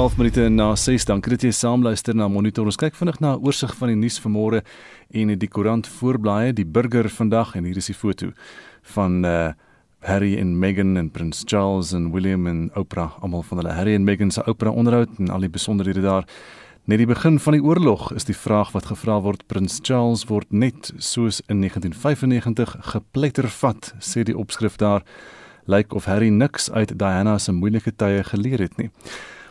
12 minute na 6 dan kry jy saamluister na Monitor. Ons kyk vinnig na 'n oorsig van die nuus vanmôre en die koerant voorblaaie, die burger vandag en hier is die foto van uh Harry en Meghan en Prins Charles en William en Oprah, almal van hulle Harry en Meghan se Oprah onderhoud en al die besonderhede daar. Net die begin van die oorlog is die vraag wat gevra word. Prins Charles word net soos in 1995 geplettervat, sê die opskrif daar. Lyk of Harry niks uit Diana se moeilike tye geleer het nie.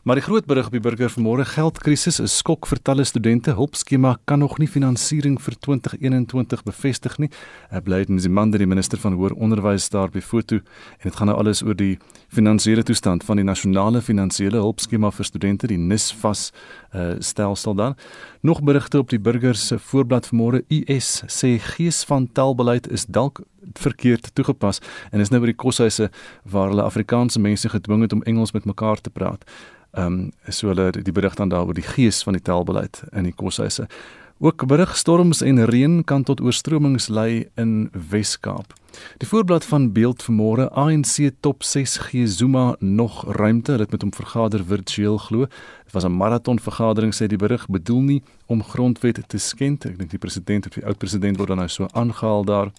Maar die groot berig op die burger vanmôre geldkrisis is skok vir talle studente. Hulpskema kan nog nie finansiering vir 2021 bevestig nie. Hy bly dit die man die minister van hoër onderwys daar by foto en dit gaan nou alles oor die finansiële toestand van die nasionale finansiële hulpskema vir studente, die NISFAS uh, stelsel dan. Nog berigte op die burger se voorblad vanmôre. US sê gees van taalbeleid is dalk verkeerd toegepas en is nou by die koshuise waar hulle Afrikaanse mense gedwing het om Engels met mekaar te praat. Ehm um, so hulle die berig dan daaroor die gees van die taalbeleid in die koshuise. Ook berig storms en reën kan tot oorstromings lei in Wes-Kaap. Die voorblad van beeld vanmôre ANC top 6 gee Zuma nog ruimte. Hulle het met hom vergader virtueel glo. Dit was 'n maraton vergadering sê die berig bedoel nie om grondwet te skend. Ek dink die president of die oud president word dan nou so aangehaal daar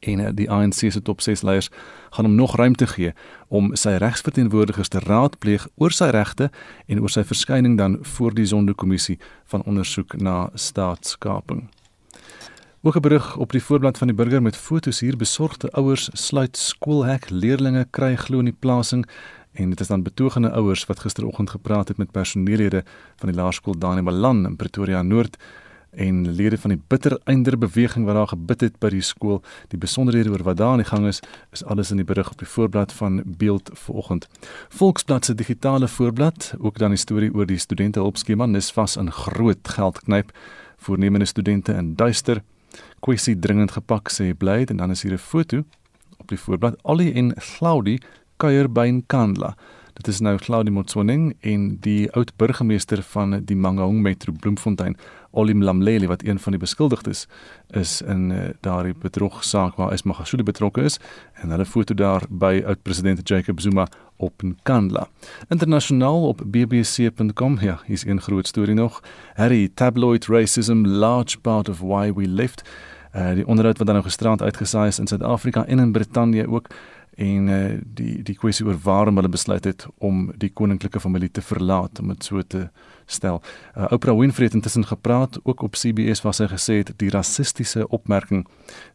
en eh, die ANC se top 6 leiers gaan hom nog ruimte gee om sy regsverteenwoordigers te raadpleeg oor sy regte en oor sy verskyning dan voor die sondekommissie van ondersoek na staatskaping. Ook 'n berig op die voorblad van die burger met fotos hier besorgde ouers sluit skoolhek leerdlinge kry glo in die plasing en dit is dan betogende ouers wat gisteroggend gepraat het met personeellede van die laerskool Daniel Malan in Pretoria Noord en lede van die bitter einder beweging wat daar gebid het by die skool. Die besonderhede oor wat daar aan die gang is, is alles in die berig op die voorblad van Beeld vanoggend. Volksblad se digitale voorblad, ook dan 'n storie oor die studente hulpskema nis vas in groot geld knyp voornemende studente in duister. Kwessie dringend gepak sê bly en dan is hier 'n foto op die voorblad. Ollie en Claudie kuier by 'n kandla. Dit is nou Claudie Motsoning en die oud burgemeester van die Mangaung Metro Bloemfontein Olim Lamlele wat een van die beskuldigdes is in uh, daardie bedrogsaak waar Ismagashule betrokke is en hulle foto daar by oud-president Jacob Zuma op Nkandla. Internasionaal op bbc.com ja, hier's 'n groot storie nog. Harry tabloid racism large part of why we left. Uh, die onderhoud wat dan nou gisterand uitgesaai is in Suid-Afrika en in Brittanje ook en uh, die die kwessie oor waarom hulle besluit het om die koninklike familie te verlaat om dit so te stel. Uh, Oprah Winfrey het intussen gepraat ook op CBS waar sy gesê het die rassistiese opmerking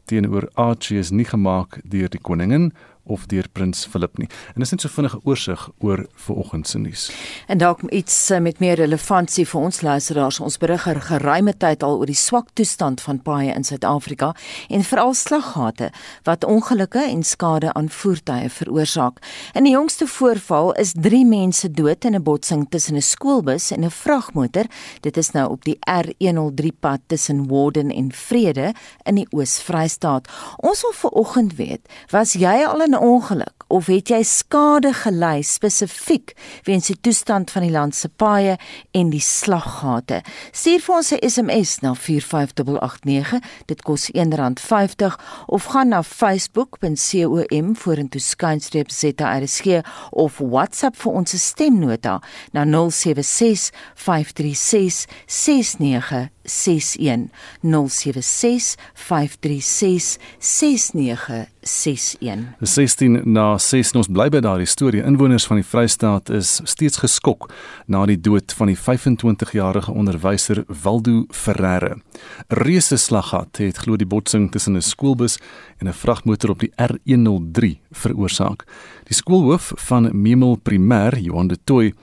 teenoor Archie is nie gemaak deur die koningin of deur prins Philip nie. En dis net so vinnige oorsig oor vanoggend se nuus. En dalk iets eh, met meer relevantie vir ons luisteraars. Ons berig er geruime tyd al oor die swak toestand van paaie in Suid-Afrika en veral slaggate wat ongelukke en skade aan voertuie veroorsaak. In die jongste voorval is 3 mense dood in 'n botsing tussen 'n skoolbus en 'n vragmotor. Dit is nou op die R103 pad tussen Warden en Vrede in die Oos-Vrystaat. Ons wil vanoggend weet, was jy al in ongeluk of het jy skade gely spesifiek weens die toestand van die land se paaie en die slaggate? Stuur vir ons 'n SMS na 45889. Dit kos R1.50 of gaan na facebook.com vorentoe skynstreep ZRSG of WhatsApp vir ons stemnota na 076 536 69 61 076 536 6961. 16 na 6 ons bly by daardie storie. Inwoners van die Vrystaat is steeds geskok na die dood van die 25-jarige onderwyser Waldo Ferreira. 'n reuse slaggat het glo die botsing tussen 'n skoolbus en 'n vragmotor op die R103 veroorsaak. Die skoolhoof van Memel Primêr Johan de Tooi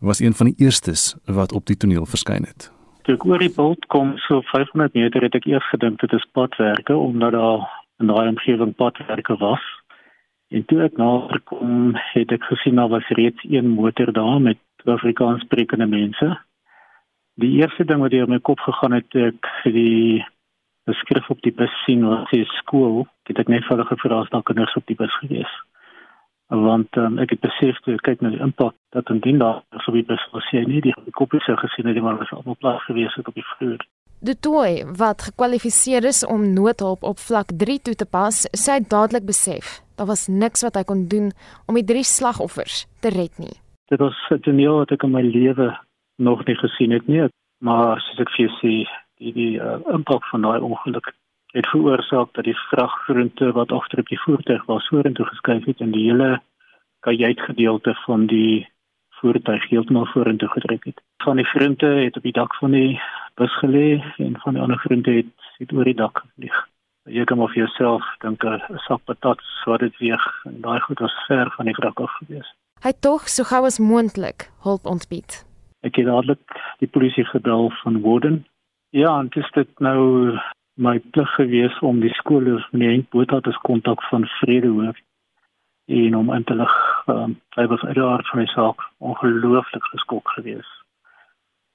was een van die eerstes wat op die toneel verskyn het toe ek oor die bult kom so 500 meter het ek eers gedink dit is padwerke omdat daar in daai omgewing padwerke was. En toe ek nader kom, het ek gesien daar was reeds een motor daar met Afrikaans sprekende mense. Die eerste ding wat deur my kop gegaan het, ek die beskrif op die bus sien wat sê skool, het ek net vir hulle gevra as daar kinders op die bus gewees want um, ek het besef toe ek kyk na die impak dat indien daar so iets was jy nie die koppies sou gesien het maar was almal plaas gewees het op die vloer. Die toy wat gekwalifiseer is om noodhulp op vlak 3 toe te pas, sê dadelik besef daar was niks wat hy kon doen om die drie slagoffers te red nie. Dit was 'n toneel wat ek in my lewe nog nie gesien het nie, maar soos ek vir jou sê, die die uh, impak van daai ongeluk het veroorsaak dat die vraggroente wat agter op die voertuig was vorentoe geskuif het en die hele kajuitgedeelte van die voertuig heeltemal vorentoe gedruk het. Van die groente het op die dak van die bus gelê en van die ander groente het, het oor die dak gevlieg. Jy kan maar vir jouself dink 'n sak patat sou dit weeg en daai goed was ver van die wrak af gewees. Hy tog so gou as moontlik hulp ontbied. Ek het dadelik die polisie gebel van Woden. Ja, en dit is nou my plig gewees om die skoolhoof meneer Botha te kontak van Vredehoof en om in te lig um, hy was uiteraard van die saak ongelooflik geskok geweest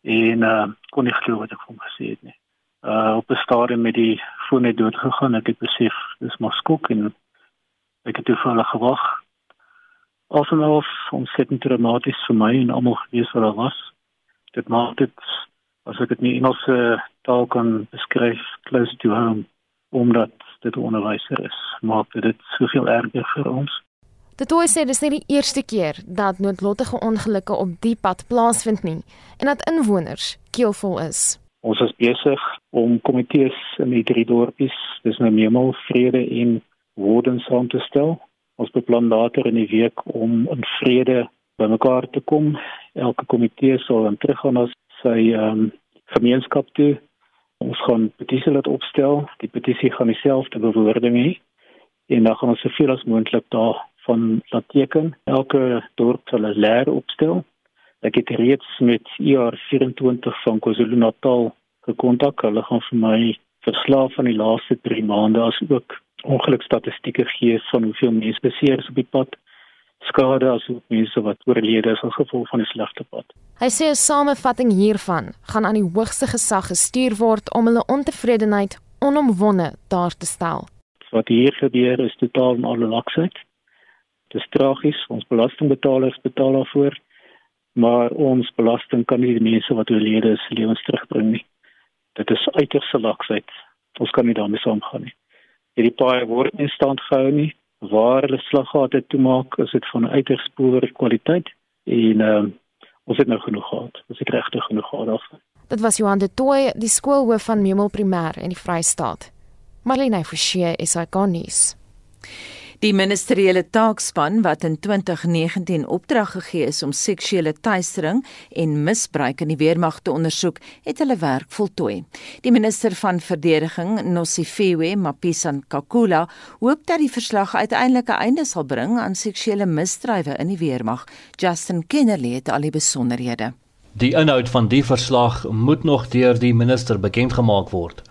en uh, kon nie glo wat ek van gesê het nie. Uh, op 'n stadium met die foon net dood gegaan ek het besef dis maar skok en ek het toevallig gewag. Alsoof ontsettend dramaties vir my en almal gewees wat daar was. Dit maak dit as ek dit nie Engelse taal kan beskryf close to home omdat dit onderwyser is maak dit soveel erger vir ons Dit toe sê dis nie die eerste keer dat noodlottige ongelukke op die pad plaasvind nie en dat inwoners keelvol is. Ons is besig om komitees in die drie dorpies, dis nou Memel, Vrede en Woorden saam te stel. Ons beplan later in die week om in vrede bymekaar te kom. Elke komitee sal dan teruggaan na sy ehm um, gemeenskap toe. Ons gaan petisie laat opstel. Die petisie gaan dieselfde bewoording hê en dan gaan ons soveel as moontlik daar van laat teken. Elke dorp sal 'n leer opstel. Ek het reeds met IR24 van KwaZulu-Natal gekontak. Hulle gaan vir my verslae van die laaste 3 maande as ook ongelukstatistieke gee van hoeveel mense beseer is op die pad. Skade as ook mense wat oorlede is as gevolg van die slegte pad. Hy sê 'n samevatting hiervan gaan aan die hoogste gesag gestuur word om hulle ontevredenheid onomwonde daar te stel. Wat hier gebeur is totaal onalaksheid. Dis tragies, ons belastingbetalers betaal daarvoor, maar ons belasting kan nie die mense wat oorlede is lewens terugbring nie. Dit is uiters laksheid. Ons kan nie daarmee saamgaan nie. Hierdie paai word in stand gehou nie. Waar hulle slaggate toemaak, is dit van uiters poor kwaliteit en uh, ons het nou genoeg gehad. Ons het regtig genoeg gehad daarvan. Dit was Johan de Tooy, die skoolhoof van Memel Primêr in die Vrystaat. Marlene Forsie is hy konnies. Die ministeriële taakspan wat in 2019 opdrag gegee is om seksuele teistering en misbruik in die weermag te ondersoek, het hulle werk voltooi. Die minister van verdediging, Nosifiwe Mapisa-Nkakula, hoop dat die verslag uiteindelik 'n einde sal bring aan seksuele misdrywe in die weermag. Justin Kennerly het al die besonderhede. Die inhoud van die verslag moet nog deur die minister bekend gemaak word.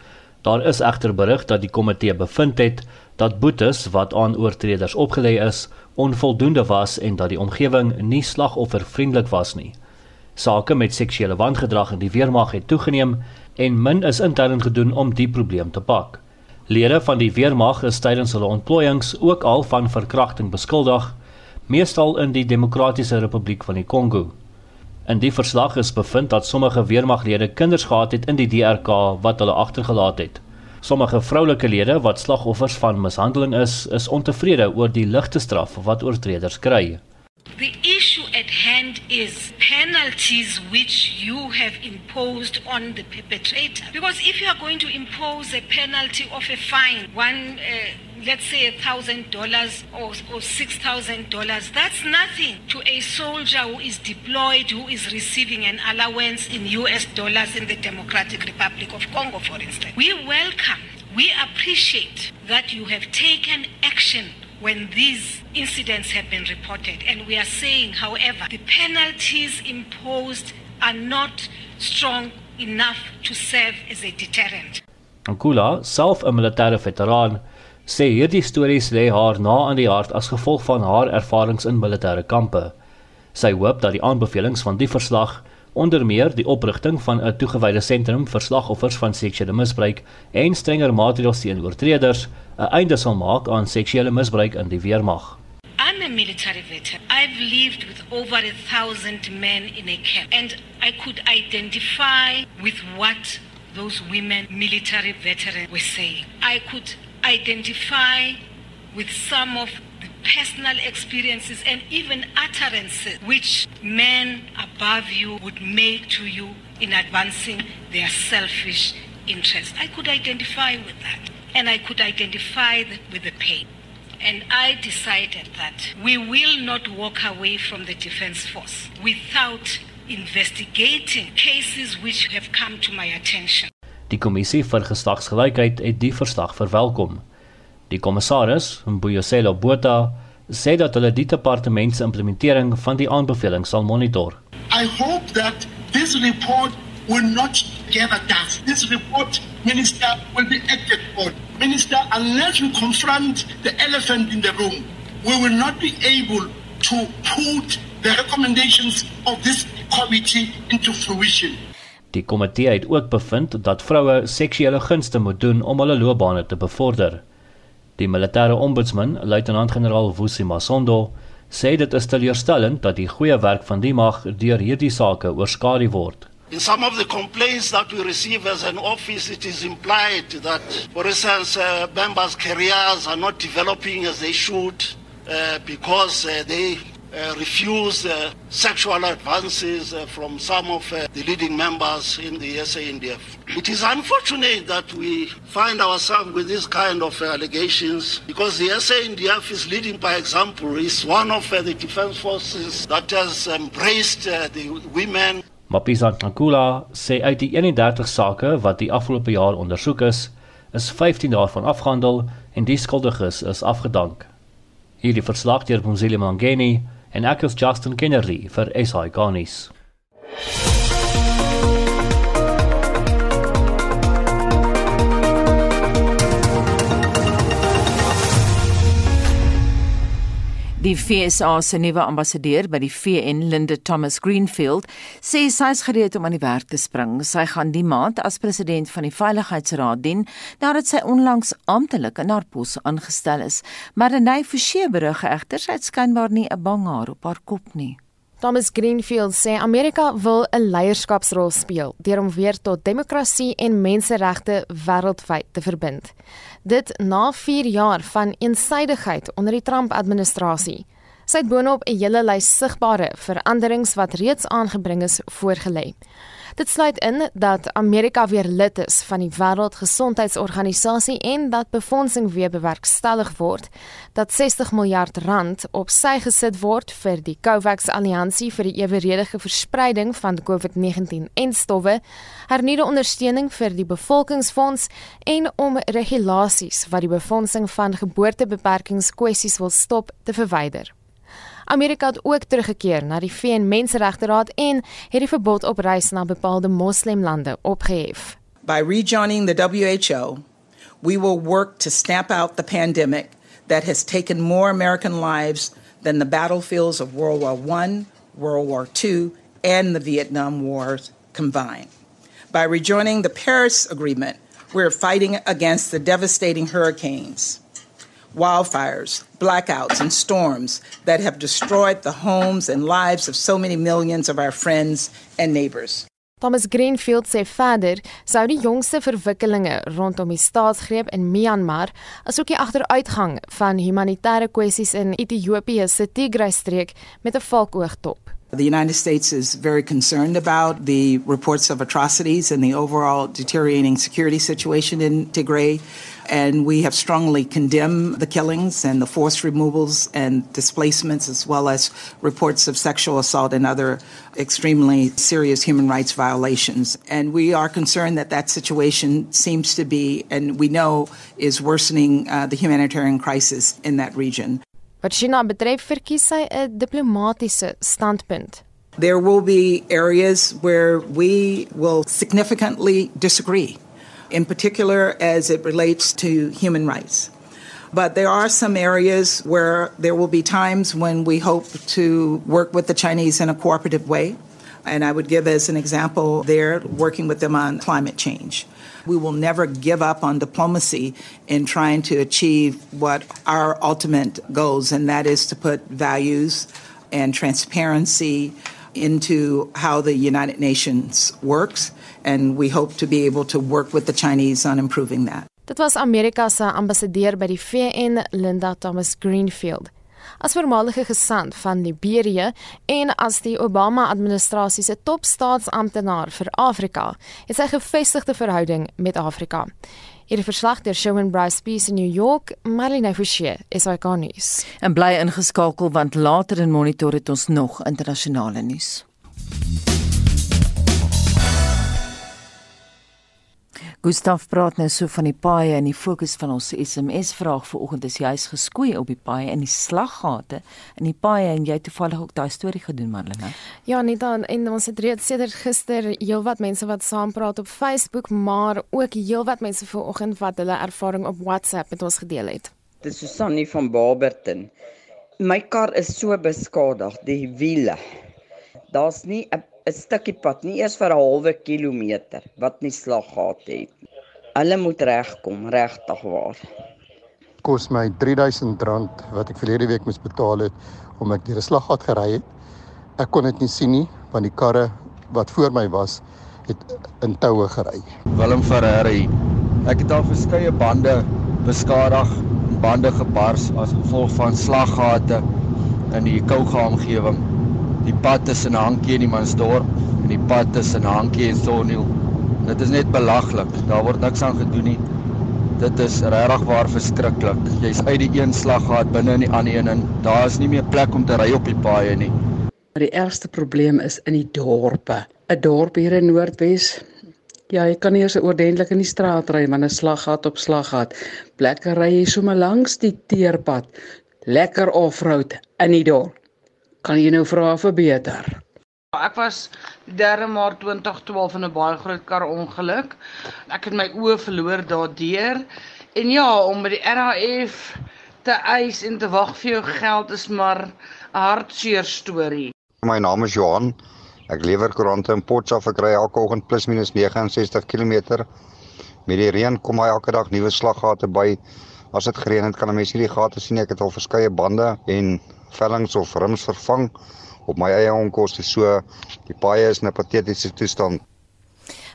Daar is egter berig dat die komitee bevind het dat boetes wat aan oortreders opgelê is, onvoldoende was en dat die omgewing nie slagoffervriendelik was nie. Sake met seksuele wangedrag in die weermag het toegeneem en min is intern gedoen om die probleem te pak. Lede van die weermag is tydens hulle ontplooiings ook al van verkrachting beskuldig, meestal in die Demokratiese Republiek van die Kongo. In die verslag is bevind dat sommige weermaglede kinders gehad het in die DRK wat hulle agtergelaat het. Sommige vroulike lede wat slagoffers van mishandeling is, is ontevrede oor die ligte straf wat oortreders kry. The is penalties which you have imposed on the perpetrator. Because if you are going to impose a penalty of a fine, one uh, let's say a thousand dollars or six thousand dollars that's nothing to a soldier who is deployed who is receiving an allowance in US dollars in the Democratic Republic of Congo for instance we welcome we appreciate that you have taken action when these incidents have been reported and we are saying however the penalties imposed are not strong enough to serve as a deterrent Ankula self 'n militêre veteraan sê hierdie stories lê haar na aan die hart as gevolg van haar ervarings in militêre kampe. Sy hoop dat die aanbevelings van die verslag onder meer die oprigting van 'n toegewyde sentrum vir slagoffers van seksuele misbruik en strenger maatreëls teen oortreders 'n einde sal maak aan seksuele misbruik in die weermag. I'm a military veteran. I've lived with over a thousand men in a camp and I could identify with what those women military veterans were saying. I could identify with some of personal experiences and even utterances which men above you would make to you in advancing their selfish interests. I could identify with that. And I could identify with the pain. And I decided that we will not walk away from the Defense Force without investigating cases which have come to my attention. Die kommissie vir geslagsgelykheid het die verslag verwelkom. Die kommissaris, Mbuyiselo Botha, sê dat hulle die departement se implementering van die aanbevelings sal monitor. I hope that this report will not gather dust. This report, Minister, will be acted on. Minister, unless we confront the elephant in the room, we will not be able to put the recommendations of this committee into fruition. Die komitee het ook bevind dat vroue seksuele gunste moet doen om hulle loopbane te bevorder. Die militêre ombudsman, luitenant-generaal Vusi Masondo, sê dit is teleurstellend dat die goeie werk van die mag deur hierdie sake oorskadu word. In some of the complaints that we receive as an office, it is implied that, for instance, uh, members' careers are not developing as they should uh, because uh, they uh, refuse uh, sexual advances uh, from some of uh, the leading members in the SANDF. It is unfortunate that we find ourselves with this kind of allegations because the SANDF is leading by example. It's one of uh, the defense forces that has embraced uh, the women. Mapisa Nkula sê uit die 31 sake wat die afgelope jaar ondersoek is, is 15 daarvan afgehandel en die skuldiges is afgedank. Hierdie verslag deur Mzile Mangeni en ek is Justin Kennedy vir SI Garnis. Die FSA se nuwe ambassadeur by die VN, Linda Thomas Greenfield, sê sy is gereed om aan die werk te spring. Sy gaan die maand as president van die Veiligheidsraad dien nadat sy onlangs amptelik in haar pos aangestel is. Maar Renay Forsie berig egter sy het skynbaar nie 'n bang haar op haar kop nie. Thomas Greenfield sê Amerika wil 'n leierskapsrol speel deur om weer tot demokrasie en menseregte wêreldwyd te verbind. Dit na 4 jaar van eensidedigheid onder die Trump-administrasie. Sy het boonop 'n hele lys sigbare veranderings wat reeds aangebring is voorgelê. Dit sluit in dat Amerika weer lid is van die Wêreldgesondheidsorganisasie en dat befondsing weer bewerkstellig word, dat 60 miljard rand op sy gesit word vir die COVAX alliansie vir die eweredige verspreiding van COVID-19 en stowwe, hernuide ondersteuning vir die bevolkingsfonds en om regulasies wat die befondsing van geboortebeperkingskwessies wil stop te verwyder. Amerika het ook teruggekeer na die VN Menseregteraad en het die verbod op reis na bepaalde moslemlande opgehef. By rejoining the WHO, we will work to stamp out the pandemic that has taken more American lives than the battlefields of World War I, World War II, and the Vietnam Wars combined. By rejoining the Paris Agreement, we're fighting against the devastating hurricanes wildfires, blackouts, and storms that have destroyed the homes and lives of so many millions of our friends and neighbors. Thomas Greenfield sê verder sou die jongste verwikkelinge rondom die staatsgreep in Myanmar asook die agteruitgang van humanitêre kwessies in Ethiopië se Tigray-streek met 'n valkoog top. The United States is very concerned about the reports of atrocities and the overall deteriorating security situation in Tigray. And we have strongly condemned the killings and the forced removals and displacements, as well as reports of sexual assault and other extremely serious human rights violations. And we are concerned that that situation seems to be, and we know, is worsening uh, the humanitarian crisis in that region. Wat China betref, verkies sy 'n standpunt. There will be areas where we will significantly disagree. In particular as it relates to human rights. But there are some areas where there will be times when we hope to work with the Chinese in a cooperative way. And I would give as an example there working with them on climate change. We will never give up on diplomacy in trying to achieve what our ultimate goals, and that is to put values and transparency into how the United Nations works and we hope to be able to work with the Chinese on improving that. Dit was Amerika se ambassadeur by die VN, Linda Thomas Greenfield. As voormalige gesant van Liberië en as die Obama-administrasie se topstaatsamptenaar vir Afrika, het hy 'n gevestigde verhouding met Afrika. Hierdie verslag deur Showman Bryce Peace in New York, Marlene Forsie, SAK nuus. En bly ingeskakel want later in monitor het ons nog internasionale nuus. Gustav praat nou so van die paaie en die fokus van ons SMS vraag vanoggend is juis geskoei op die paaie en die slaggate in die paaie en jy toevallig ook daai storie gedoen Marlene. Ja, nie dan en ons het reeds sedert gister heelwat mense wat saam praat op Facebook, maar ook heelwat mense vanoggend wat hulle ervaring op WhatsApp met ons gedeel het. Dis Susannie van Barberton. My kar is so beskadig, die wiele. Daar's nie 'n 'n stukkie pad, nie eers vir 'n halwe kilometer wat nie slaggate het nie. Hulle moet regkom, regtig waar. Kos my R3000 wat ek verlede week moes betaal het om ek deur 'n slaggat gery het. Ek kon dit nie sien nie want die karre wat voor my was het in toue gery. Willem Ferreira. Ek het al verskeie bande beskadig, bande gebars as gevolg van slaggate in die Kouga omgewing die pad tussen Hankie en die Mansdorp en die pad tussen Hankie en Sonniel. Dit is net belaglik. Daar word niks aan gedoen nie. Dit is regtig waar verskriklik. Jy's uit die een slag gehad binne in die ander een en daar is nie meer plek om te ry op die paaie nie. Maar die ergste probleem is in die dorpe. 'n Dorp hier in Noordwes. Ja, jy kan nie eens oordentlik in die straat ry want 'n slaggat op slaggat. Plekke ry jy sommer langs die teerpad. Lekker offroad in die dorp kan jy nou vra vir beter. Ek was 3 Maart 2012 in 'n baie groot kar ongeluk. Ek het my oë verloor daardeur. En ja, om by die RAF te eis en te wag vir jou geld is maar 'n hartseer storie. My naam is Johan. Ek lewer koerante in Potchefstroom. Ek ry elke oggend plus minus 69 km. Met die reën kom hy elke dag nuwe slaggate by. As dit gereën het, kan 'n mens nie die gate sien. Ek het al verskeie bande en vellings of rims vervang op my eie onkoste. So die paaie is in 'n patetiese toestand.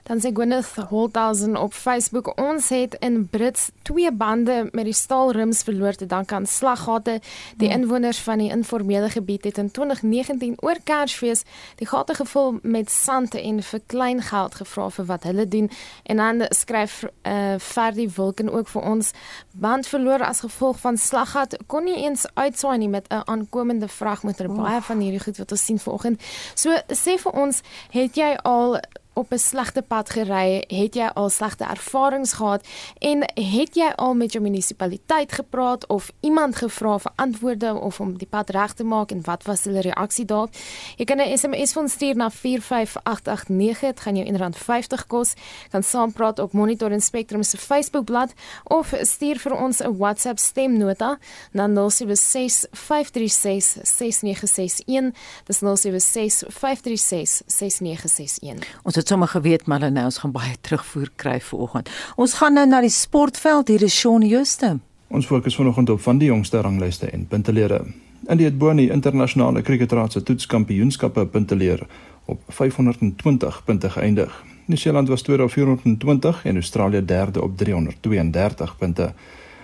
Dan sê Gwyneth Holthausen op Facebook ons het in Brits twee bande met die staalrims verloor te danke aan slaggate. Die ja. inwoners van die informele gebied het in 2019 oor Kersfees die gate gevul met sand en vir klein geld gevra vir wat hulle doen. En dan skryf uh, Ferdi Wilken ook vir ons band verloor as gevolg van slaggat kon nie eens uitsaai nie met 'n aankomende vragmotor. Baie van hierdie goed wat ons sien vanoggend. So sê vir ons, het jy al op 'n slegte pad gery, het jy al slegte ervarings gehad en het jy al met jou munisipaliteit gepraat of iemand gevra vir antwoorde of om die pad reg te maak en wat was hulle reaksie daarop? Jy kan 'n SMS van stuur na 45889, dit gaan jou R1.50 kos. Kan saampraat op Monitor en Spectrum se Facebookblad of stuur vir ons 'n WhatsApp stemnota na 0765366961. Dis 0765366961. Ons het sommer geweet maar nou ons gaan baie terugvoer kry vanoggend. Ons gaan nou na die sportveld hier is Shaun Jooste. Ons fokus vanoggend op van die jongste ranglyste en puntelere. India het bo in die internasionale kriketraad se toetskampioenskappe punteleer op 520 punte geëindig. Nieu-Seeland was tweede op 420 en Australië derde op 332 punte.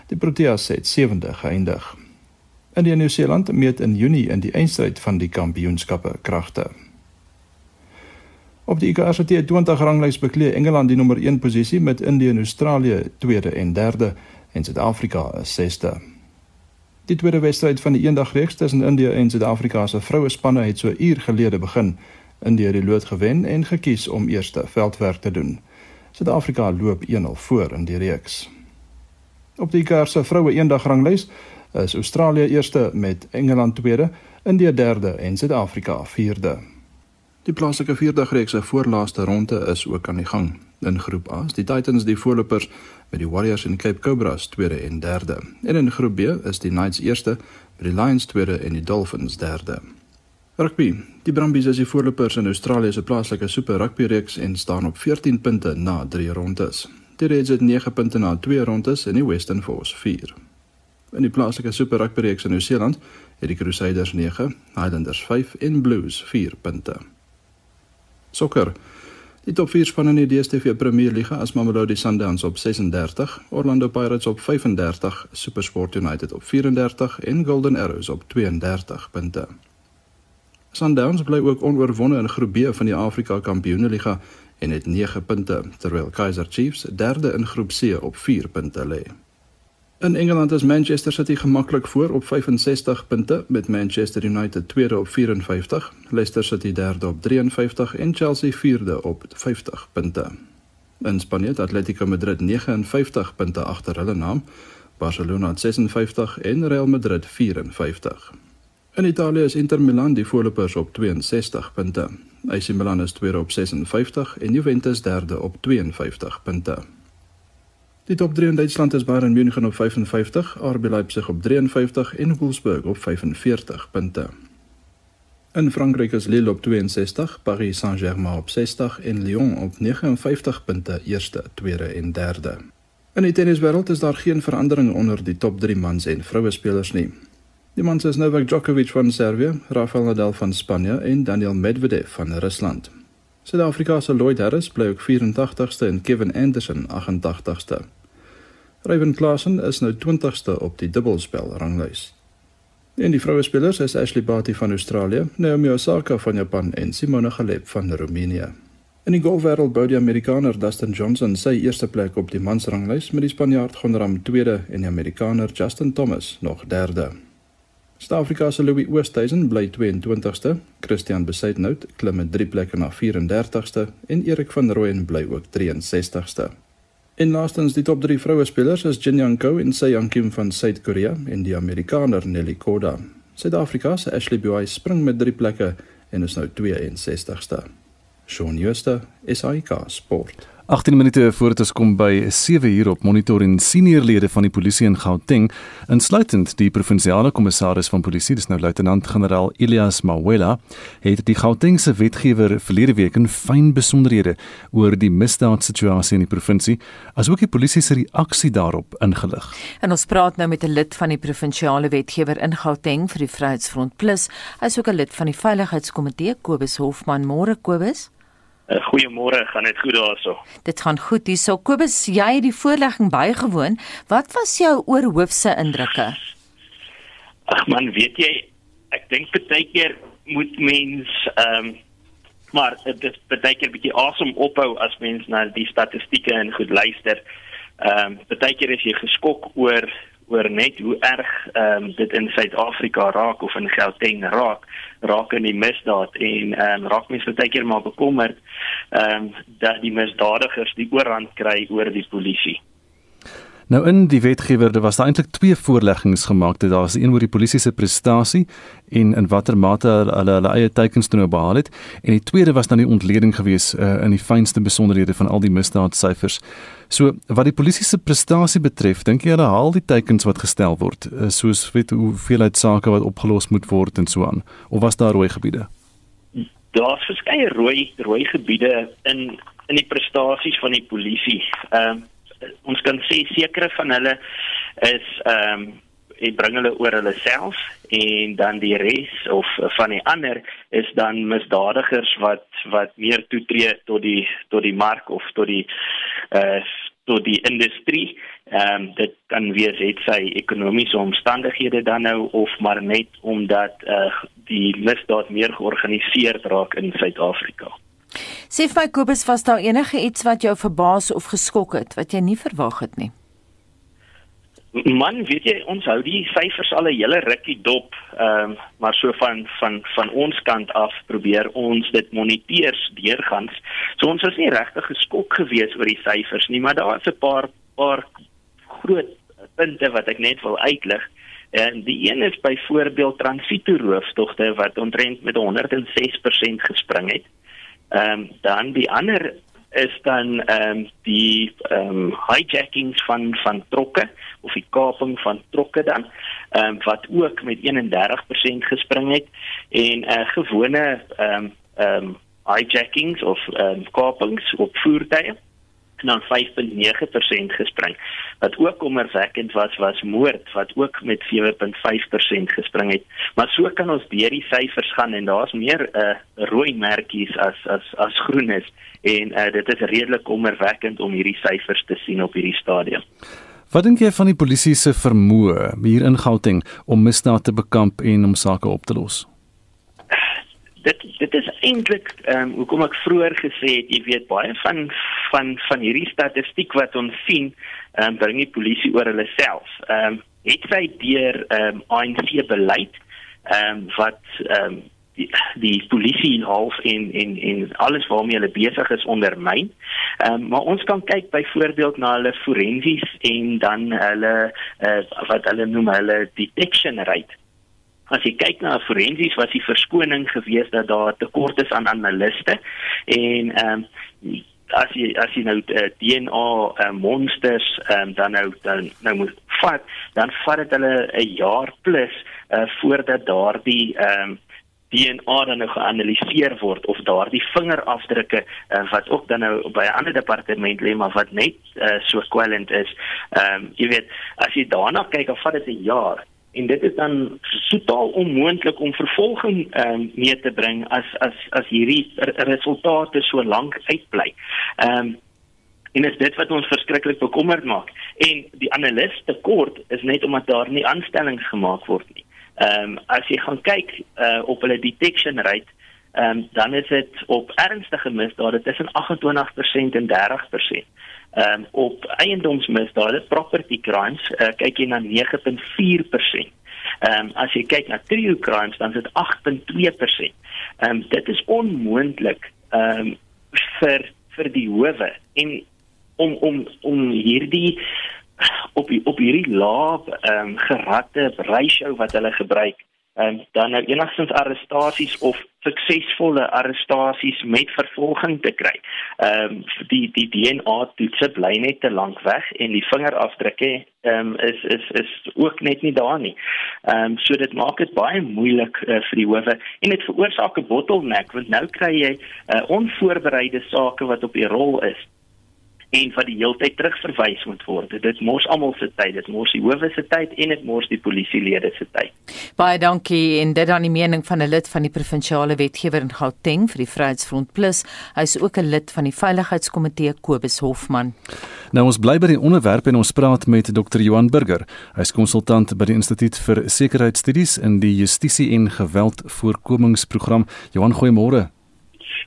Die Proteas het sewende geëindig. India en Nieu-Seeland meet in Junie in die eindstryd van die kampioenskappe kragte. Op die ICRT 20 ranglys beklee Engeland die nommer 1 posisie met Indië en Australië tweede en derde en Suid-Afrika as sesde. Die tweede wedstryd van die eendagreeks tussen Indië en Suid-Afrika se vroue spanne het so uur gelede begin. Indië het die lood gewen en gekies om eerste veldwerk te doen. Suid-Afrika loop 1-0 voor in die reeks. Op die ICRT se vroue eendagrangslys is Australië eerste met Engeland tweede, Indië derde en Suid-Afrika vierde. Die plaaslike vierdagreeks se voorlaaste ronde is ook aan die gang. In groep A is die Titans die voorlopers met die Warriors en Cape Cobras tweede en derde. En in groep B is die Knights eerste met die Lions tweede en die Dolphins derde. Rugby. Die Brumbies is die voorlopers in Australië se plaaslike Super Rugby reeks en staan op 14 punte na 3 rondes. Die Reds het 9 punte na 2 rondes en die Western Force 4. In die plaaslike Super Rugby reeks in Nieu-Seeland het die Crusaders 9, Highlanders 5 en Blues 4 punte. Sokker. Die top 4 spanne in die DStv Premier Liga is Mamelodi Sundowns op 36, Orlando Pirates op 35, SuperSport United op 34 en Golden Arrows op 32 punte. Sundowns bly ook onoorwonde in Groep B van die Afrika Kampioenligga en het 9 punte, terwyl Kaizer Chiefs derde in Groep C op 4 punte lê. In Engeland is Manchester City gemaklik voor op 65 punte met Manchester United tweede op 54, Leicester City derde op 53 en Chelsea vierde op 50 punte. In Spanje het Atletico Madrid 59 punte agter hulle naam, Barcelona 56 en Real Madrid 54. In Italië is Inter Milan die voorlopers op 62 punte. AC Milan is tweede op 56 en Juventus derde op 52 punte. Die top 3 in Duitsland is Bayern München op 55, RB Leipzig op 53 en Wolfsburg op 45 punte. In Frankryk is Lille op 62, Paris Saint-Germain op 60 en Lyon op 59 punte, eerste, tweede en derde. In die tenniswêreld is daar geen verandering onder die top 3 mans en vroue spelers nie. Die mans is Novak Djokovic van Servië, Rafael Nadal van Spanje en Daniel Medvedev van Rusland. Suid-Afrika se Lloyd Harris bly op 84ste en Kevin Anderson 88ste. Ryan Klassen is nou 20ste op die dubbelspel ranglys. En die vroue spelers is Ashley Barty van Australië, Naomi Osaka van Japan en Simona Halep van Roemenië. In die golfwêreld bou die Amerikaner Dustin Johnson sy eerste plek op die mansranglys met die Spanjaard Gon Ram tweede en die Amerikaner Justin Thomas nog derde. Suid-Afrika se Louis Oosthuizen bly 22ste, Christian Besaidnout klim met 3 plekke na 34ste en Erik van Rooyen bly ook 63ste. En laastens die top 3 vroue spelers is Jin Young Ko en Se Young Kim van Suid-Korea en die Amerikaner Nelly Korda. Suid-Afrika se Ashley Buy spring met 3 plekke en is nou 62ste. Shaun Schuster, SAK Sport. 18 minute voor dit kom by 7 uur op monitor en seniorlede van die polisie in Gauteng, insluitend die provinsiale kommissaris van polisie, dis nou luitenant-generaal Elias Mawela, het die Gautengse wetgewer verlede week in fyn besonderhede oor die misdaadsituasie in die provinsie, asook die polisie se reaksie daarop ingelig. En ons praat nou met 'n lid van die provinsiale wetgewer in Gauteng vir die Vryheidsfront Plus, asook 'n lid van die veiligheidskomitee, Kobus Hofman. Môre Kobus. Uh, Goeiemôre, gaan dit goed daarso? Dit gaan goed hierso. Kobus, jy het die voorlegging bygewoon. Wat was jou oorhoofse indrukke? Ag man, weet jy, ek dink baie keer moet mens ehm um, maar dit baie keer bietjie awesome ophou as mens na die statistieke en goed luister. Ehm um, baie keer is jy geskok oor oor net hoe erg ehm um, dit in Suid-Afrika raak of in Gauteng raak raak in die misdaad en ehm um, raak mense baie keer maar bekommerd ehm um, dat die misdadigers die oorhand kry oor die polisie. Nou in die wetgewer was daar eintlik twee voorleggings gemaak. Daar was een oor die polisie se prestasie en in watter mate hulle hulle eie teikens toe nou behaal het en die tweede was dan die ontleding gewees uh, in die fynste besonderhede van al die misdaadsyfers. So wat die polisie se prestasie betref, dink jy hulle haal die teikens wat gestel word, uh, soos weet hoeveel uit sake wat opgelos moet word en so aan of was daar rooi gebiede? Daar's verskeie rooi rooi gebiede in in die prestasies van die polisie. Ehm uh, ons kan sê sekere van hulle is ehm um, en bring hulle oor hulle self en dan die res of van die ander is dan misdadigers wat wat meer toetree tot die tot die mark of tot die uh, tot die industrie. Ehm um, dit kan wees het sy ekonomiese omstandighede dan nou of maar net omdat uh, die misdaad meer georganiseerd raak in Suid-Afrika. Sê vir my Kobus, was daar enige iets wat jou verbaas of geskok het wat jy nie verwag het nie? Man, weet jy, ons hou die syfers al 'n hele rukkie dop, ehm um, maar so van van van ons kant af probeer ons dit moniteer deurgangs. So ons is nie regtig geskok gewees oor die syfers nie, maar daar is 'n paar paar groot punte wat ek net wil uitlig. En die een is byvoorbeeld transito roofstogte wat omtrent met 106% gespring het. Ehm um, dan die ander is dan ehm um, die ehm um, hijackings van van trokke of die kaping van trokke dan ehm um, wat ook met 31% gespring het en 'n uh, eh, gewone ehm um, ehm um, hijackings of ehm um, kapings op voertuie en dan 5.9% gespring. Wat ook kommerwekkend was was moord wat ook met 7.5% gespring het. Maar so kan ons deur die syfers gaan en daar's meer uh rooi merkies as as as groen is en uh dit is redelik kommerwekkend om hierdie syfers te sien op hierdie stadium. Wat dink jy van die polisie se vermoë hier in Gauteng om misdaad te bekamp en om sake op te los? dit dit is eintlik ehm um, hoekom ek vroeër gesê het jy weet baie van van van hierdie statistiek wat ons sien ehm um, bring die polisie oor hulle self. Ehm um, het sy deur ehm um, ANC beleid ehm um, wat ehm um, die die polisie half in in in alles waarmee hulle besig is ondermyn. Ehm um, maar ons kan kyk byvoorbeeld na hulle forensies en dan hulle uh, wat hulle noem hulle detection rate as jy kyk na forensies was die verskoning gewees dat daar tekort is aan analiste en ehm um, as jy as jy nou uh, eh, DNA uh, monsters um, dan nou dan nou moet vat dan vat dit hulle 'n jaar plus uh, voordat daardie ehm um, DNA dan nou geanaliseer word of daardie vingerafdrukke uh, wat ook dan nou by 'n ander departement lê maar wat net uh, so kwellend is. Ehm um, jy weet as jy daarna kyk, dan vat dit 'n jaar en dit is dan totaal onmoontlik om vervolging ehm um, mee te bring as as as hierdie resultate so lank uitbly. Ehm um, en is dit wat ons verskriklik bekommerd maak. En die analis tekort is net omdat daar nie aanstellings gemaak word nie. Ehm um, as jy gaan kyk uh, op hulle detection rate ehm um, dan is dit op ernstige misdade tussen 28% en 30% ehm um, op eiendomsmisdade property crimes uh, kyk jy na 9.4%. Ehm um, as jy kyk na trio crimes dan is dit 8.2%. Ehm um, dit is onmoontlik ehm um, vir vir die howe en om om om hierdie op op hierdie laag ehm um, geratte ratio wat hulle gebruik en dan nou enigstens arrestasies of suksesvolle arrestasies met vervolging te kry. Ehm um, die die DNA toetse bly net te lank weg en die vingerafdrukke ehm um, is is is ook net nie daar nie. Ehm um, so dit maak dit baie moeilik uh, vir die howe en dit veroorsaak 'n bottleneck want nou kry jy uh, onvoorbereide sake wat op die rol is en wat die heeltyd terugverwys moet word. Dit mors almal se tyd, dit mors die howe se tyd en dit mors die polisielede se tyd. Baie dankie en dit aan die mening van 'n lid van die provinsiale wetgewer in Gauteng vir die Vryheidsfront Plus. Hy is ook 'n lid van die veiligheidskomitee Kobus Hofman. Nou ons bly by die onderwerp en ons praat met Dr. Johan Burger. Hy is konsultant by die Instituut vir Sekuriteitsstudies in die Justisie en Geweldvoorkomingsprogram. Johan, goeiemôre.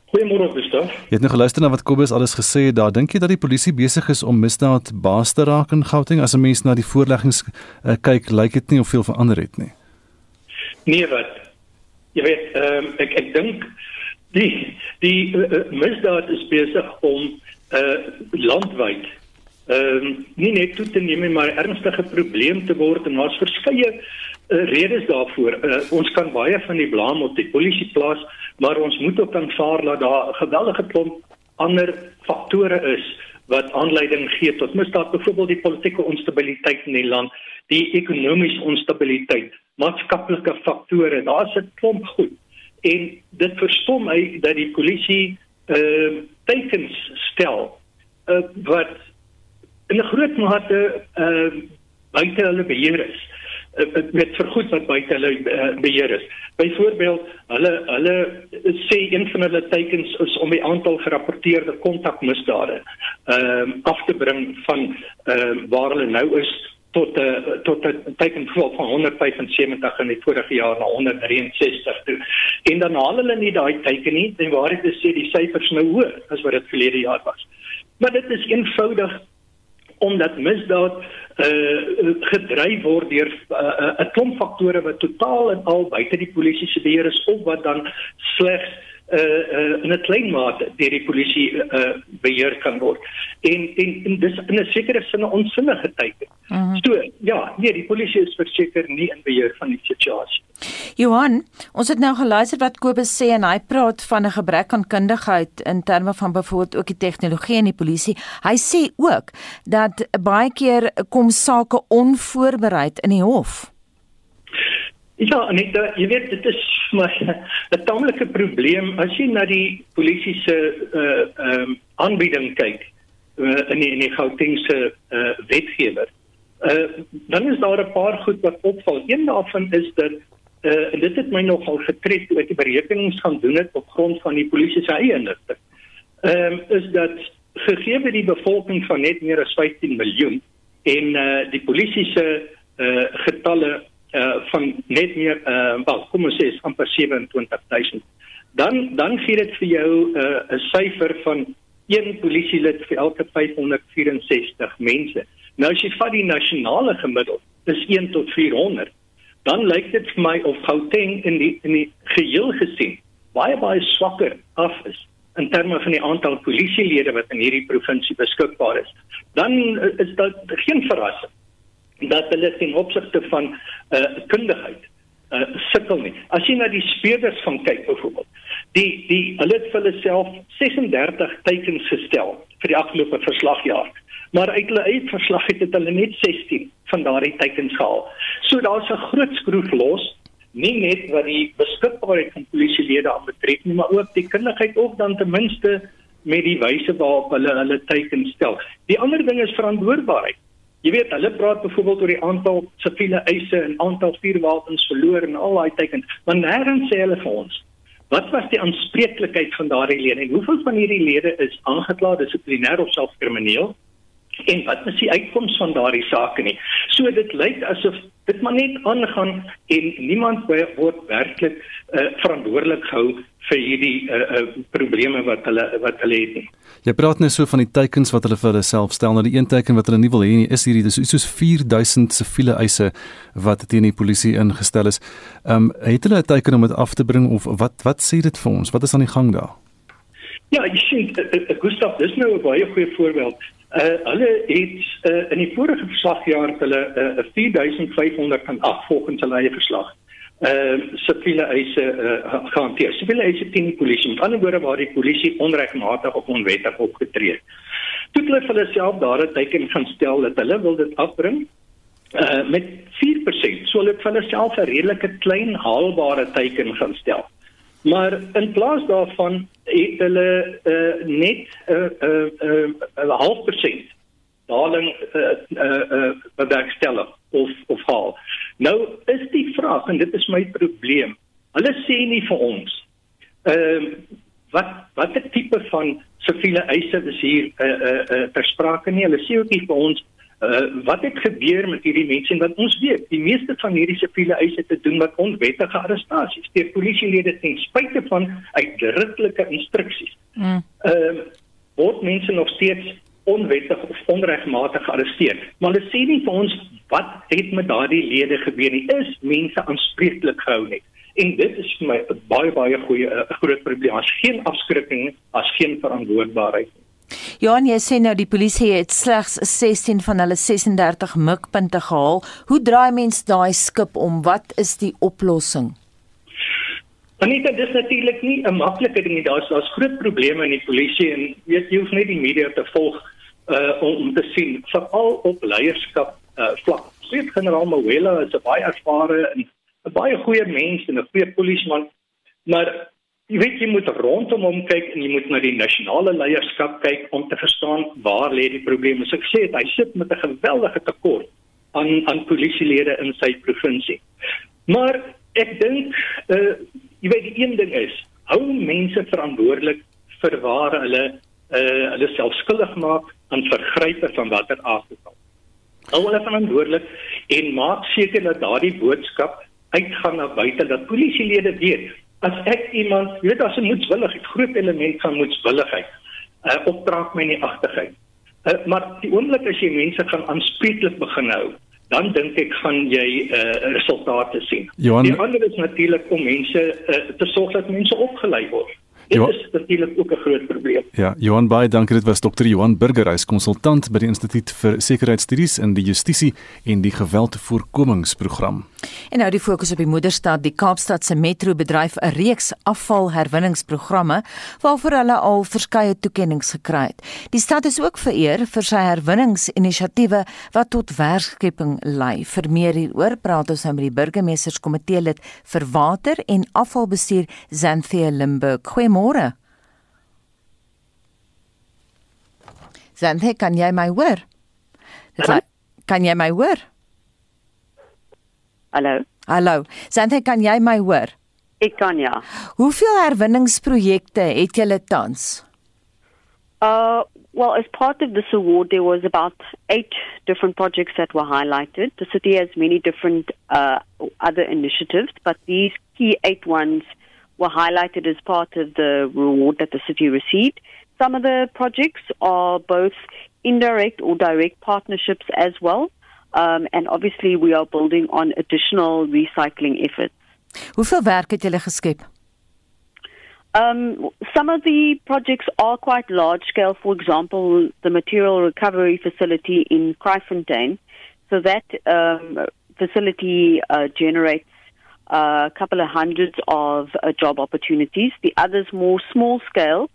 Goeiemôre Gustav. Jy het nou geluister na wat Kobus alles gesê het daar. Dink jy dat die polisie besig is om misdaad baas te raak in Gauteng as 'n mens na die voorleggings uh, kyk, lyk dit nie of veel verander het nie. Nee, wat? Jy weet, ehm um, ek ek dink die die uh, misdaad is besig om uh landwyd ehm um, nie net toe te neem maar ernstige probleem te word en daar's verskeie redes daarvoor. Uh, ons kan baie van die blame op die polisie plaas maar ons moet ook aanvaar dat daar 'n geweldige klomp ander faktore is wat aanleiding gee tot misdaad, byvoorbeeld die politieke onstabiliteit in die land, die ekonomiese onstabiliteit, maatskaplike faktore, daar's 'n klomp goed. En dit verstom my dat die polisie ehm uh, tekens stel uh, wat in 'n groot mate ehm uh, buite hulle beheer is. Uh, met vergoed wat buite hulle uh, beheer is. Byvoorbeeld, hulle hulle sê een van hulle teikens is om die aantal gerapporteerde kontakmisdade ehm um, af te bring van ehm um, waar hulle nou is tot 'n uh, tot 'n teiken van 175 in die vorige jaar na 163 toe. En dan haal hulle nie daai teiken nie en waar dit sê die syfers nou hoër as wat dit verlede jaar was. Maar dit is eenvoudig omdat misdaad uh gedryf word deur 'n uh, uh, klomp faktore wat totaal en al buite die polisie se beheer is of wat dan slegs uh, uh in 'n klein mate deur die polisie uh beheer kan word. En en, en dis in 'n sekere sin 'n onsinnige teken. Mhm. -huh. So ja, nee, die polisie is verseker nie in beheer van die situasie. Johan, ons het nou geluister wat Kobus sê en hy praat van 'n gebrek aan kundigheid in terme van byvoorbeeld ook die tegnologie in die polisie. Hy sê ook dat baie keer kom sake onvoorbereid in die hof. Ja, net jy weet dit is maar 'n tamelike probleem as jy na die polisie se uh ehm um, aanbieding kyk. uh, in die in die Gautengse uh, wetgewer. Uh, dan is daar 'n paar goed wat opval. Een daarvan is dat uh, dit het my nogal getref toe ek die berekenings gaan doen het op grond van die polisie se eie inligting. Ehm um, is dat gegee die bevolking van net meer as 15 miljoen en uh, die polisie se uh, getalle uh, van net meer uh, wel kom ons sê amper 27000 dan dan gee dit vir jou 'n uh, syfer van een polisielid vir elke 564 mense. Nou as jy vat die nasionale gemiddeld, dis 1 tot 400, dan lyk dit vir my of Gauteng in die in die geheel gesien baie baie swakker af is in terme van die aantal polisielede wat in hierdie provinsie beskikbaar is. Dan uh, is dit geen verrassing dat hulle ten opsigte van uh, kundigheid uh, sukkel nie. As jy na die speurders van kyk byvoorbeeld, die die hulle het vir hulle self 36 teikens gestel vir die afgelope verslagjaar. Maar uit hulle eie verslag het hulle net 16 van daardie teikens gehaal. So daar's 'n groot skroef los, nie net wat die beskikbaarheid van polisielede aan betref nie, maar ook die kundigheid of dan ten minste met die wyse waarop hulle hulle teikens stel. Die ander ding is verantwoordbaarheid. Jy weet, hulle praat byvoorbeeld oor die aantal siviele eise en aantal vuurwapens verloor en al daai tekens, maar nêrens sê hulle vir ons wat was die aanspreeklikheid van daardie lede en hoeveel van hierdie lede is aangekla dissiplinêr of self krimineel en wat is die uitkoms van daardie sake nie. So dit lyk asof dit maar net aangaan en niemand word werklik uh, verantwoordelik gehou vir hierdie uh, uh, probleme wat hulle wat hulle het nie. Jy praat net so van die teikens wat hulle vir hulle self stel. Nou die een teiken wat hulle nie wil hê nie is hierdie dis soos 4000 siviele eise wat teen die polisie ingestel is. Ehm um, het hulle 'n teiken om dit af te bring of wat wat sê dit vir ons? Wat is aan die gang daar? Ja, ek sien Gustav, dis nou 'n baie goeie voorbeeld. Uh hulle het uh, in die vorige verslagjaar hulle uh, 4508 volgens hulle eie verslag. Uh siviele eise uh, gehanteer. Siviele eise teen die polisie. Met ander woorde waar die polisie onregmatig of onwettig opgetree het. Toe hulle vir hulle self daar 'n teken gaan stel dat hulle wil dit afbring uh met 4%. So hulle het vir hulle self 'n redelike klein haalbare teken gaan stel. Maar in plaas daarvan het hulle uh, net 'n uh, 'n uh, 'n uh, uh, half persent daling uh, uh, uh, bewerkstellig of of haal. Nou is die vraag en dit is my probleem. Hulle sê nie vir ons ehm uh, wat watter tipe van siviele eise is hier uh, uh, uh, ter sprake nie. Hulle sê ook nie vir ons Uh, wat het gebeur met hierdie mense en wat ons weet, die meeste van hierdie siviele eise te doen met onwettige arrestasies deur polisielede ten spyte van uitdruklike instruksies. Mm. Ehm uh, word mense nog steeds onwettig of onregmatig gearresteer. Maar hulle sê nie vir ons wat het met daardie lede gebeur nie. Is mense aanspreeklik gehou nie? En dit is vir my 'n baie baie goeie 'n groot probleem. As geen afskrikking, as geen verantwoordbaarheid. Johan, jy sê nou die polisie het slegs 16 van hulle 36 mikpunte gehaal. Hoe draai mens daai skip om? Wat is die oplossing? Anita, dis natuurlik nie 'n maklike ding nie. Daar's daar's groot probleme in die polisie en weet jy hoef net die media te volg uh om, om te sien veral op leierskap uh vlak. Sien generaal Mawela is 'n baie ervare en 'n baie goeie mens en 'n goeie polisieman, maar Jy weet jy moet rondom hom kyk en jy moet na die nasionale leierskap kyk om te verstaan waar lê die probleme. So ek sê dit, hy sit met 'n geweldige tekort aan aan polisielede in sy provinsie. Maar ek dink uh jy weet die een ding is, hou mense verantwoordelik vir waar hulle uh hulle self skuldig maak aan vergrype van watter aard ook al. Hou hulle verantwoordelik en maak seker dat daardie boodskap uitgaan na buite dat polisielede weet as ek iemand, jy weet as 'n moedswilligheid, groot element van moedswilligheid, uh, opdraak my nie agtigheid. Uh, maar die oomblik as jy mense gaan aanspreeklik begin hou, dan dink ek gaan jy uh, resultate sien. Johan, die ander is natuurlik om mense uh, te sorg dat mense opgelei word. Dit is natuurlik ook 'n groot probleem. Ja, Johan Bey, dankie dit was dokter Johan Burger, hy's konsultant by die Instituut vir Sekuriteitsstudies in die Justisie en die Geweldvoorkomingsprogram. En nou die fokus op die moederstad, die Kaapstad se metro bedryf 'n reeks afvalherwinningsprogramme waarvoor hulle al verskeie toekenninge gekry het. Die stad is ook vereer vir sy herwinningsinisiatiewe wat tot werkskeping lei. Vir meer hieroor praat ons nou met die burgemeesterskomitee lid vir water en afvalbestuur Zanthea Limburg. Goeiemôre. Santhe, kan jy my hoor? Dit like, kan jy my hoor? Hallo. Hallo. Santhe, kan jy my hoor? Ek kan ja. Hoeveel herwinningsprojekte het julle tans? Uh well as part of this award there was about eight different projects that were highlighted. The city has many different uh other initiatives, but these key eight ones were highlighted as part of the reward that the city received. Some of the projects are both indirect or direct partnerships as well. Um, and obviously, we are building on additional recycling efforts. Hoeveel werk het julle geskep? Um, some of the projects are quite large scale. For example, the material recovery facility in Kraaifontein. So that um, facility uh, generates uh, a couple of hundreds of uh, job opportunities. The others more small scale,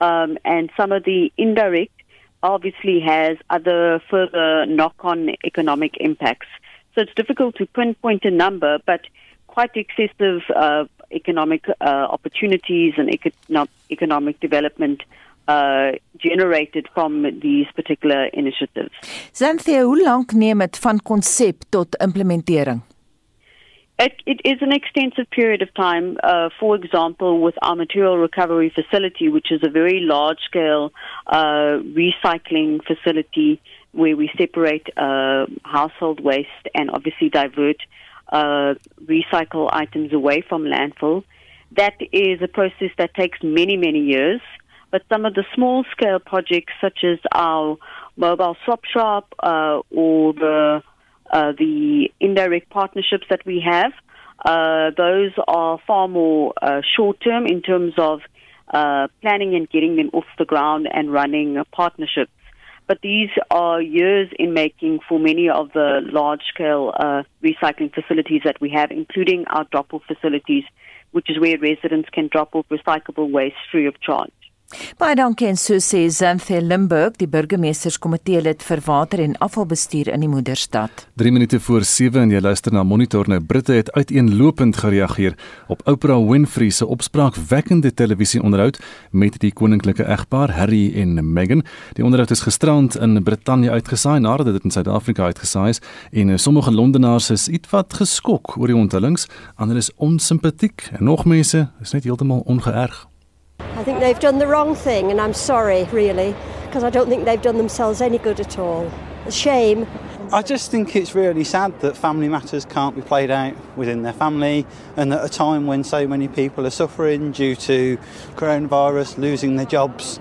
um, and some of the indirect obviously has other further knock-on economic impacts. So it's difficult to pinpoint a number, but quite excessive uh, economic uh, opportunities and econo economic development uh, generated from these particular initiatives. Xanthia, hoe lank neem dit van konsep tot implementering? It, it is an extensive period of time. Uh, for example, with our material recovery facility, which is a very large scale uh, recycling facility where we separate uh, household waste and obviously divert uh, recycle items away from landfill. That is a process that takes many, many years. But some of the small scale projects, such as our mobile swap shop uh, or the uh, the indirect partnerships that we have. Uh, those are far more uh, short term in terms of uh, planning and getting them off the ground and running partnerships. But these are years in making for many of the large scale uh, recycling facilities that we have, including our drop off facilities, which is where residents can drop off recyclable waste free of charge. Baie dankie en so sê Xanthia Limburg, die burgemeesterskomitee lid vir water en afvalbestuur in die moederstad. 3 minute voor 7 en jy luister na Monitor nou. Britte het uiteenlopend gereageer op Oprah Winfrey se opspraakwekkende televisieonderhoud met die koninklike egpaar Harry en Meghan. Die onderhoud is gisterand in Brittanje uitgesaai nadat dit in Suid-Afrika uitgesaai is en sommige Londenaars is ietwat geskok oor die onthullings, ander is onsimpatiek en nog mense is net heeltemal ongeërg. I think they've done the wrong thing, and I'm sorry, really, because I don't think they've done themselves any good at all. A shame. I just think it's really sad that family matters can't be played out within their family, and at a time when so many people are suffering due to coronavirus, losing their jobs,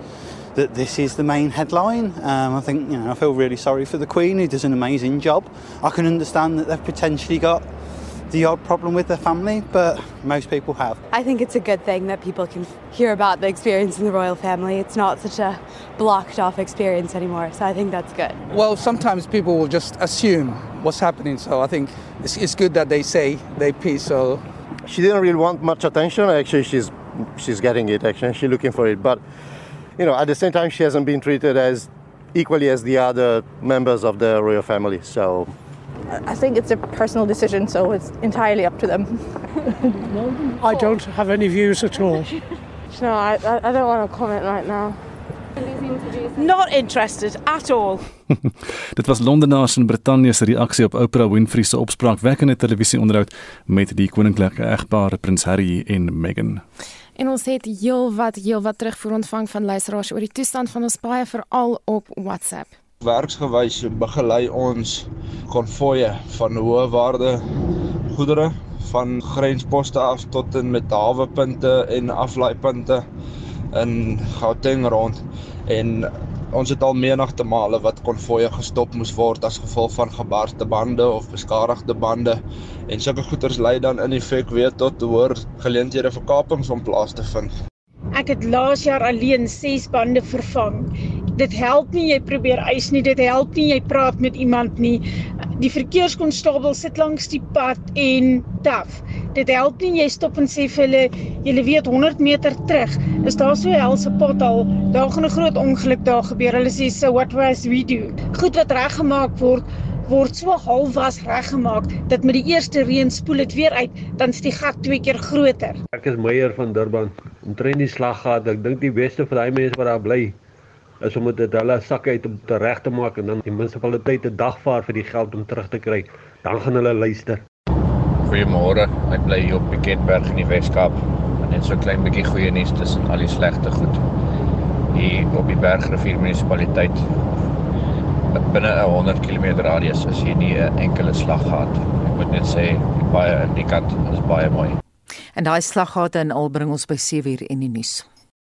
that this is the main headline. Um, I think, you know, I feel really sorry for the Queen, who does an amazing job. I can understand that they've potentially got the odd problem with their family, but most people have. I think it's a good thing that people can hear about the experience in the royal family. It's not such a blocked off experience anymore, so I think that's good. Well, sometimes people will just assume what's happening, so I think it's, it's good that they say they piece. So she didn't really want much attention. Actually, she's she's getting it. Actually, she's looking for it, but you know, at the same time, she hasn't been treated as equally as the other members of the royal family. So I think it's a personal decision, so it's entirely up to them. I don't have any views at all. No, I, I don't want to comment right now. Not interested at all. Dit was Londenaars in Brittanje se reaksie op Oprah Winfrey se opspraakwekkende televisieonderhoud met die koninklike egpaar Prins Harry en Meghan. En ons het heelwat heelwat terugvoer ontvang van luisteraars oor die toestand van ons baie veral op WhatsApp. Werksgewys begelei ons konvoye van hoë waarde goedere van grensposte af tot en met hawepunte en aflaaipunte in Gauteng rond en ons het al menigte male wat konvoye gestop moes word as gevolg van gebarste bande of beskadigde bande en sulke goederes lei dan in effek weer tot hoër geleenthede vir kapings om plaas te vind. Ek het laas jaar alleen 6 bande vervang. Dit help nie jy probeer eis nie, dit help nie jy praat met iemand nie. Die verkeerskonstabel sit langs die pad en taf. Dit help nie jy stop en sê vir hulle jy weet 100 meter terug is daar so 'n helse pothol, daar gaan 'n groot ongeluk daar gebeur. Hulle sê so what was we do? Goed wat reggemaak word word so halfwas reggemaak dat met die eerste reën spoel dit weer uit, dan is die gat twee keer groter. Ek is Meyer van Durban. Omtrent die slaggat, ek dink die beste vir daai mense wat daar bly is om dit hulle sakke uit om te reg te maak en dan die munisipaliteit 'n dag vaar vir die geld om terug te kry. Dan gaan hulle luister. Goeiemôre. Ek bly hier op Piketberg in die Weskaap. Net so klein bietjie goeie nuus tussen al die slegte goed. Hier op die Bergrivier munisipaliteit binne 'n 100 km radius is hier nie 'n enkele slag gehad. Ek moet net sê, baie in die kant is baie mooi. En daai slaggate in al bring ons by 7 uur in die nuus.